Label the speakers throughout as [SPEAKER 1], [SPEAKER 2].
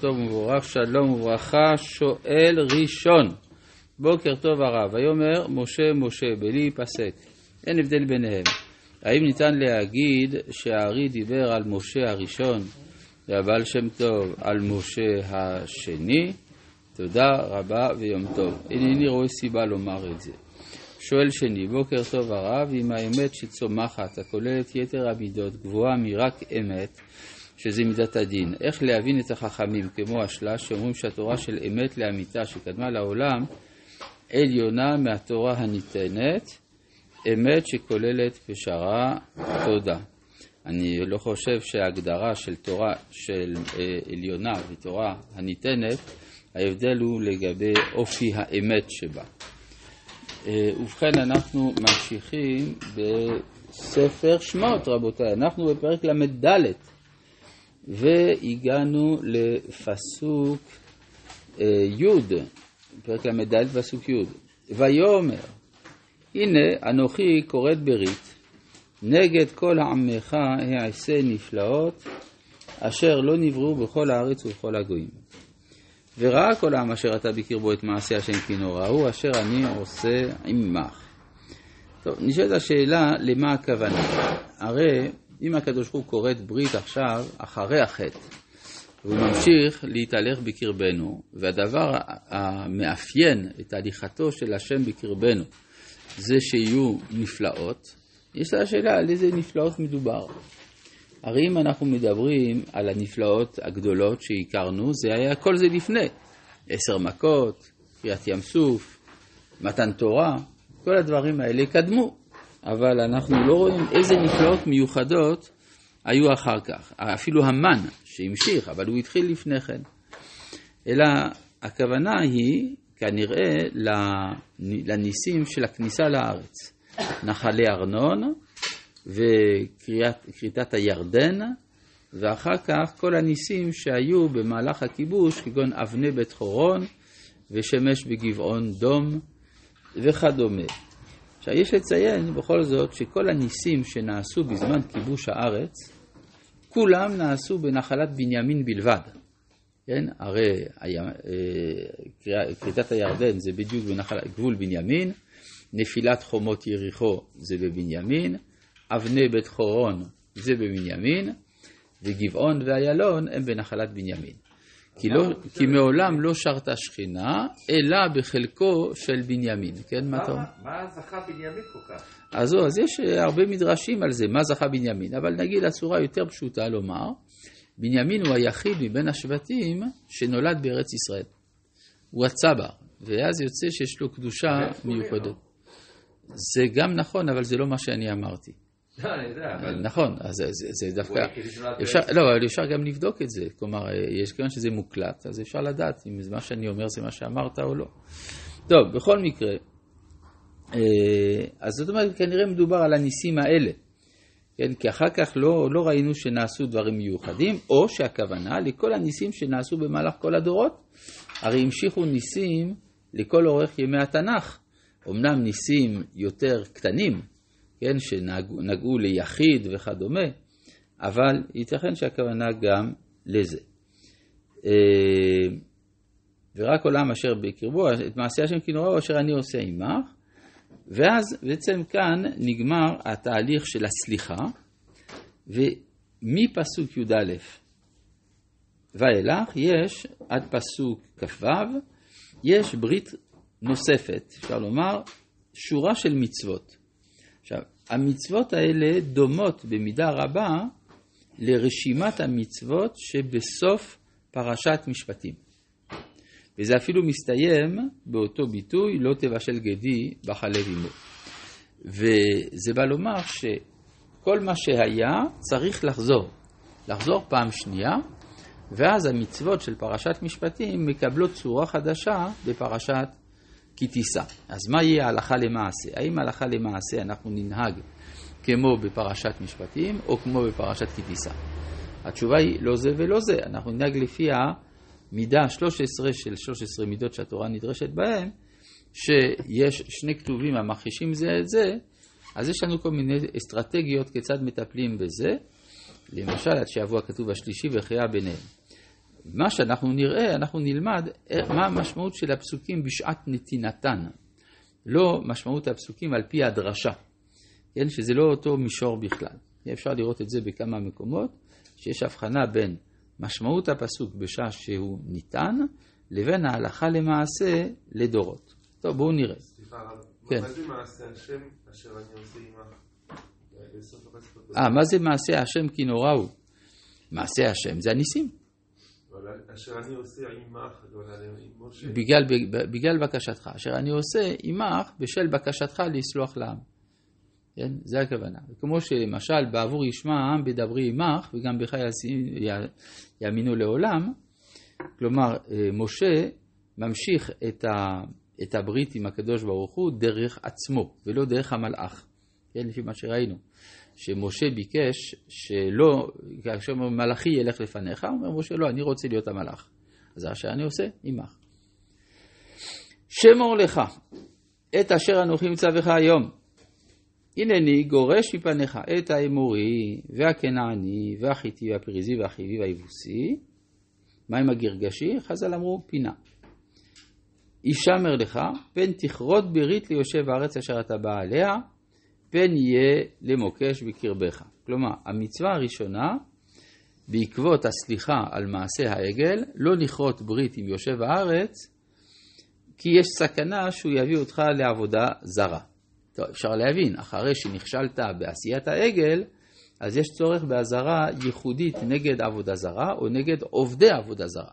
[SPEAKER 1] טוב ומבורך, שלום וברכה, שואל ראשון. בוקר טוב הרב, ויאמר משה משה בלי פסק. אין הבדל ביניהם. האם ניתן להגיד שהארי דיבר על משה הראשון והבעל שם טוב על משה השני? תודה רבה ויום טוב. אינני רואה סיבה לומר את זה. שואל שני, בוקר טוב הרב, אם האמת שצומחת, הכוללת יתר המידות, גבוהה מרק אמת, שזה מידת הדין, איך להבין את החכמים כמו השלש, שאומרים שהתורה של אמת לאמיתה שקדמה לעולם, עליונה מהתורה הניתנת, אמת שכוללת פשרה, תודה. אני לא חושב שההגדרה של תורה של אה, עליונה ותורה הניתנת, ההבדל הוא לגבי אופי האמת שבה. אה, ובכן, אנחנו ממשיכים בספר שמות, רבותיי. אנחנו בפרק ל"ד, והגענו לפסוק אה, י', פרק ל"ד, פסוק י'. ויאמר, הנה אנוכי כורת ברית, נגד כל עמך אעשה נפלאות, אשר לא נבראו בכל הארץ ובכל הגויים. וראה כל העם אשר אתה בקרבו את מעשה השם כי נורא הוא, אשר אני עושה עמך. טוב, נשאלת השאלה, למה הכוונה? הרי אם הקדוש ברוך הוא כורת ברית עכשיו, אחרי החטא, והוא ממשיך להתהלך בקרבנו, והדבר המאפיין את הליכתו של השם בקרבנו זה שיהיו נפלאות, יש לה שאלה על איזה נפלאות מדובר. הרי אם אנחנו מדברים על הנפלאות הגדולות שהכרנו, זה היה כל זה לפני. עשר מכות, קריאת ים סוף, מתן תורה, כל הדברים האלה קדמו. אבל אנחנו לא רואים איזה נפלאות מיוחדות היו אחר כך. אפילו המן שהמשיך, אבל הוא התחיל לפני כן. אלא הכוונה היא כנראה לניסים של הכניסה לארץ. נחלי ארנון וכריתת הירדן, ואחר כך כל הניסים שהיו במהלך הכיבוש, כגון אבני בית חורון ושמש בגבעון דום וכדומה. עכשיו יש לציין בכל זאת שכל הניסים שנעשו בזמן כיבוש הארץ, כולם נעשו בנחלת בנימין בלבד. כן? הרי אה, כריתת הירדן זה בדיוק בגבול בנימין, נפילת חומות יריחו זה בבנימין, אבני בית חורון זה בבנימין, וגבעון ואיילון הם בנחלת בנימין. כי, לא, כי מעולם לא שרתה שכינה, אלא בחלקו של בנימין. כן, מה אתה אומר?
[SPEAKER 2] מה זכה בנימין כל כך?
[SPEAKER 1] אז זהו, אז יש הרבה מדרשים על זה, מה זכה בנימין. אבל נגיד הצורה יותר פשוטה לומר, בנימין הוא היחיד מבין השבטים שנולד בארץ ישראל. הוא הצבר, ואז יוצא שיש לו קדושה מיוחדת. זה גם נכון, אבל זה לא מה שאני אמרתי. נכון, אז זה, דווקא... אפשר, לא, אבל אפשר גם לבדוק את זה. כלומר, יש כיוון שזה מוקלט, אז אפשר לדעת אם מה שאני אומר זה מה שאמרת או לא. טוב, בכל מקרה, אה, אז זאת אומרת, כנראה מדובר על הניסים האלה. כן, כי אחר כך לא, לא ראינו שנעשו דברים מיוחדים, או שהכוונה לכל הניסים שנעשו במהלך כל הדורות. הרי המשיכו ניסים לכל אורך ימי התנ"ך. אמנם ניסים יותר קטנים, כן, שנגעו ליחיד וכדומה, אבל ייתכן שהכוונה גם לזה. אה, ורק עולם אשר בקרבו, את מעשי השם כי נוראו אשר אני עושה עמך, ואז בעצם כאן נגמר התהליך של הסליחה, ומפסוק י"א ואילך יש עד פסוק כ"ו, יש ברית נוספת, אפשר לומר, שורה של מצוות. עכשיו, המצוות האלה דומות במידה רבה לרשימת המצוות שבסוף פרשת משפטים. וזה אפילו מסתיים באותו ביטוי, לא תבשל גדי בחלב עמו. וזה בא לומר שכל מה שהיה צריך לחזור. לחזור פעם שנייה, ואז המצוות של פרשת משפטים מקבלות צורה חדשה בפרשת כי תישא. אז מה יהיה הלכה למעשה? האם הלכה למעשה אנחנו ננהג כמו בפרשת משפטים או כמו בפרשת כי תישא? התשובה היא לא זה ולא זה, אנחנו ננהג לפי המידה 13 של 13 מידות שהתורה נדרשת בהן, שיש שני כתובים המכחישים זה את זה, אז יש לנו כל מיני אסטרטגיות כיצד מטפלים בזה, למשל עד שיבוא הכתוב השלישי וחייה ביניהם. מה שאנחנו נראה, אנחנו נלמד אה, מה המשמעות של הפסוקים בשעת נתינתן. לא משמעות הפסוקים על פי הדרשה, כן? שזה לא אותו מישור בכלל. אפשר לראות את זה בכמה מקומות, שיש הבחנה בין משמעות הפסוק בשעה שהוא ניתן, לבין ההלכה למעשה לדורות. טוב, בואו נראה.
[SPEAKER 3] סליחה,
[SPEAKER 1] כן.
[SPEAKER 3] מה זה מעשה השם אשר אני עושה עמך? הזה.
[SPEAKER 1] אה, מה זה מעשה השם כי נורא הוא? מעשה השם זה הניסים. בגלל, בגלל בקשתך, אשר אני עושה עמך בשל בקשתך לסלוח לעם. כן? זה הכוונה. כמו שלמשל בעבור ישמע העם בדברי עמך וגם בך יאמינו לעולם, כלומר אה, משה ממשיך את, ה, את הברית עם הקדוש ברוך הוא דרך עצמו ולא דרך המלאך, כן? לפי מה שראינו. שמשה ביקש שלא, כאשר מלאכי ילך לפניך, אומר משה לא, אני רוצה להיות המלאך. אז זה אשר אני עושה עמך. שמור לך את אשר אנוכי מצווך היום. הנני גורש מפניך את האמורי והכנעני והחיטי והפריזי והחיבי והיבוסי. מה עם הגרגשי? חז"ל אמרו פינה. ישמר לך, פן תכרות ברית ליושב הארץ אשר אתה בא עליה, פן יהיה למוקש בקרבך. כלומר, המצווה הראשונה, בעקבות הסליחה על מעשה העגל, לא לכרות ברית עם יושב הארץ, כי יש סכנה שהוא יביא אותך לעבודה זרה. טוב, אפשר להבין, אחרי שנכשלת בעשיית העגל, אז יש צורך באזהרה ייחודית נגד עבודה זרה או נגד עובדי עבודה זרה.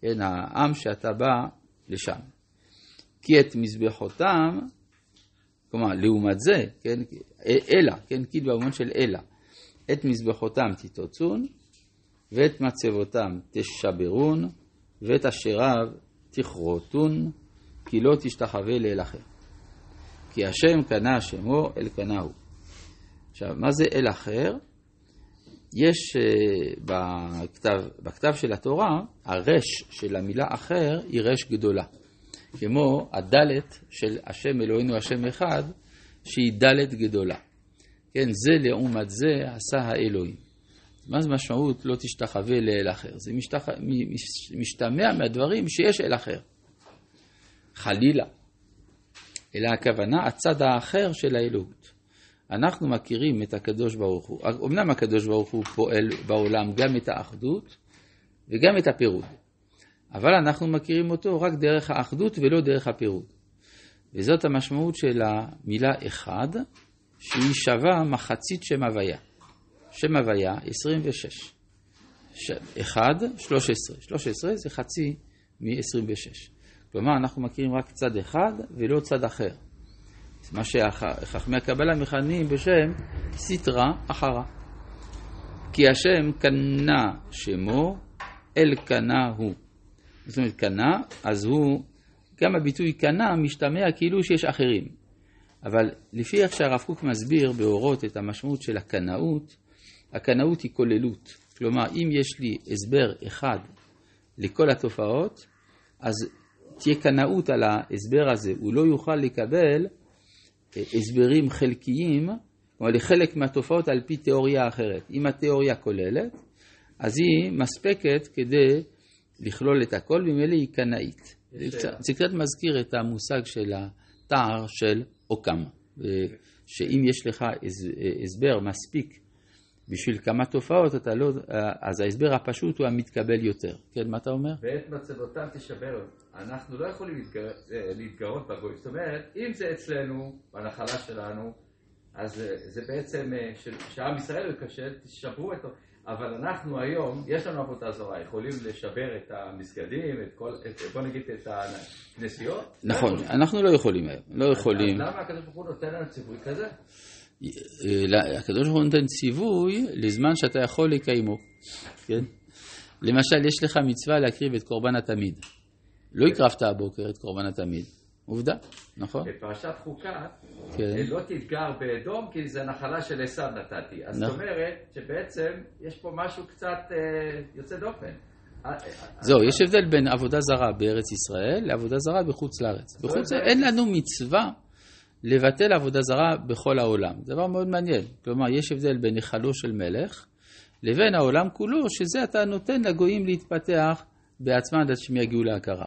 [SPEAKER 1] כן, העם שאתה בא לשם. כי את מזבחותם, כלומר, לעומת זה, כן, אלא, כן, כאילו במובן של אלא, את מזבחותם תתוצון, ואת מצבותם תשברון, ואת אשריו תכרותון, כי לא תשתחווה לאל אחר. כי השם קנה שמו, אל קנה הוא. עכשיו, מה זה אל אחר? יש uh, בכתב, בכתב של התורה, הרש של המילה אחר היא רש גדולה. כמו הדלת של השם אלוהינו השם אחד, שהיא דלת גדולה. כן, זה לעומת זה עשה האלוהים. מה זה משמעות לא תשתחווה לאל אחר? זה משתח... משתמע מהדברים שיש אל אחר. חלילה. אלא הכוונה הצד האחר של האלוהות. אנחנו מכירים את הקדוש ברוך הוא. אמנם הקדוש ברוך הוא פועל בעולם גם את האחדות וגם את הפירוד. אבל אנחנו מכירים אותו רק דרך האחדות ולא דרך הפירוד. וזאת המשמעות של המילה אחד, שהיא שווה מחצית שם הוויה. שם הוויה 26. ש... 1, 13. 13 זה חצי מ-26. כלומר, אנחנו מכירים רק צד אחד ולא צד אחר. מה שחכמי הקבלה מכנים בשם סטרה אחרה. כי השם קנה שמו, אל קנה הוא. זאת אומרת, קנה, אז הוא, גם הביטוי קנה משתמע כאילו שיש אחרים. אבל לפי איך שהרב קוק מסביר באורות את המשמעות של הקנאות, הקנאות היא כוללות. כלומר, אם יש לי הסבר אחד לכל התופעות, אז תהיה קנאות על ההסבר הזה. הוא לא יוכל לקבל הסברים חלקיים, כלומר לחלק מהתופעות על פי תיאוריה אחרת. אם התיאוריה כוללת, אז היא מספקת כדי לכלול את הכל, וממילא היא קנאית. זה קצת, מזכיר את המושג של התער של אוקם, שאם יש לך הסבר מספיק בשביל כמה תופעות, אתה לא, אז ההסבר הפשוט הוא המתקבל יותר. כן, מה אתה אומר?
[SPEAKER 2] ואת מצבותם תשבר. אנחנו לא יכולים להתגר... להתגרות בגוי. זאת אומרת, אם זה אצלנו, בנחלה שלנו, אז זה בעצם, שעם ישראל ייכשל, תשברו את... אבל אנחנו היום, יש לנו עבודה זרה, יכולים לשבר את המסגדים, את כל, את, בוא נגיד את הכנסיות?
[SPEAKER 1] נכון, אנחנו לא יכולים היום, לא יכולים.
[SPEAKER 2] למה הקדוש ברוך הוא נותן לנו ציווי כזה?
[SPEAKER 1] הקדוש ברוך הוא נותן ציווי לזמן שאתה יכול לקיימו, כן? למשל, יש לך מצווה להקריב את קורבן התמיד. לא הקרבת הבוקר את קורבן התמיד. עובדה, נכון?
[SPEAKER 2] בפרשת חוקה,
[SPEAKER 1] כן.
[SPEAKER 2] לא תתגר באדום כי זה נחלה של עשיו נתתי. אז זאת
[SPEAKER 1] נכון.
[SPEAKER 2] אומרת שבעצם יש פה משהו קצת אה, יוצא דופן.
[SPEAKER 1] זהו, יש הבדל בין עבודה זרה בארץ ישראל לעבודה זרה בחוץ לארץ. בחוץ לארץ אין לנו מצווה לבטל עבודה זרה בכל העולם. זה דבר מאוד מעניין. כלומר, יש הבדל בין היכלו של מלך לבין העולם כולו, שזה אתה נותן לגויים להתפתח בעצמם עד שהם יגיעו להכרה.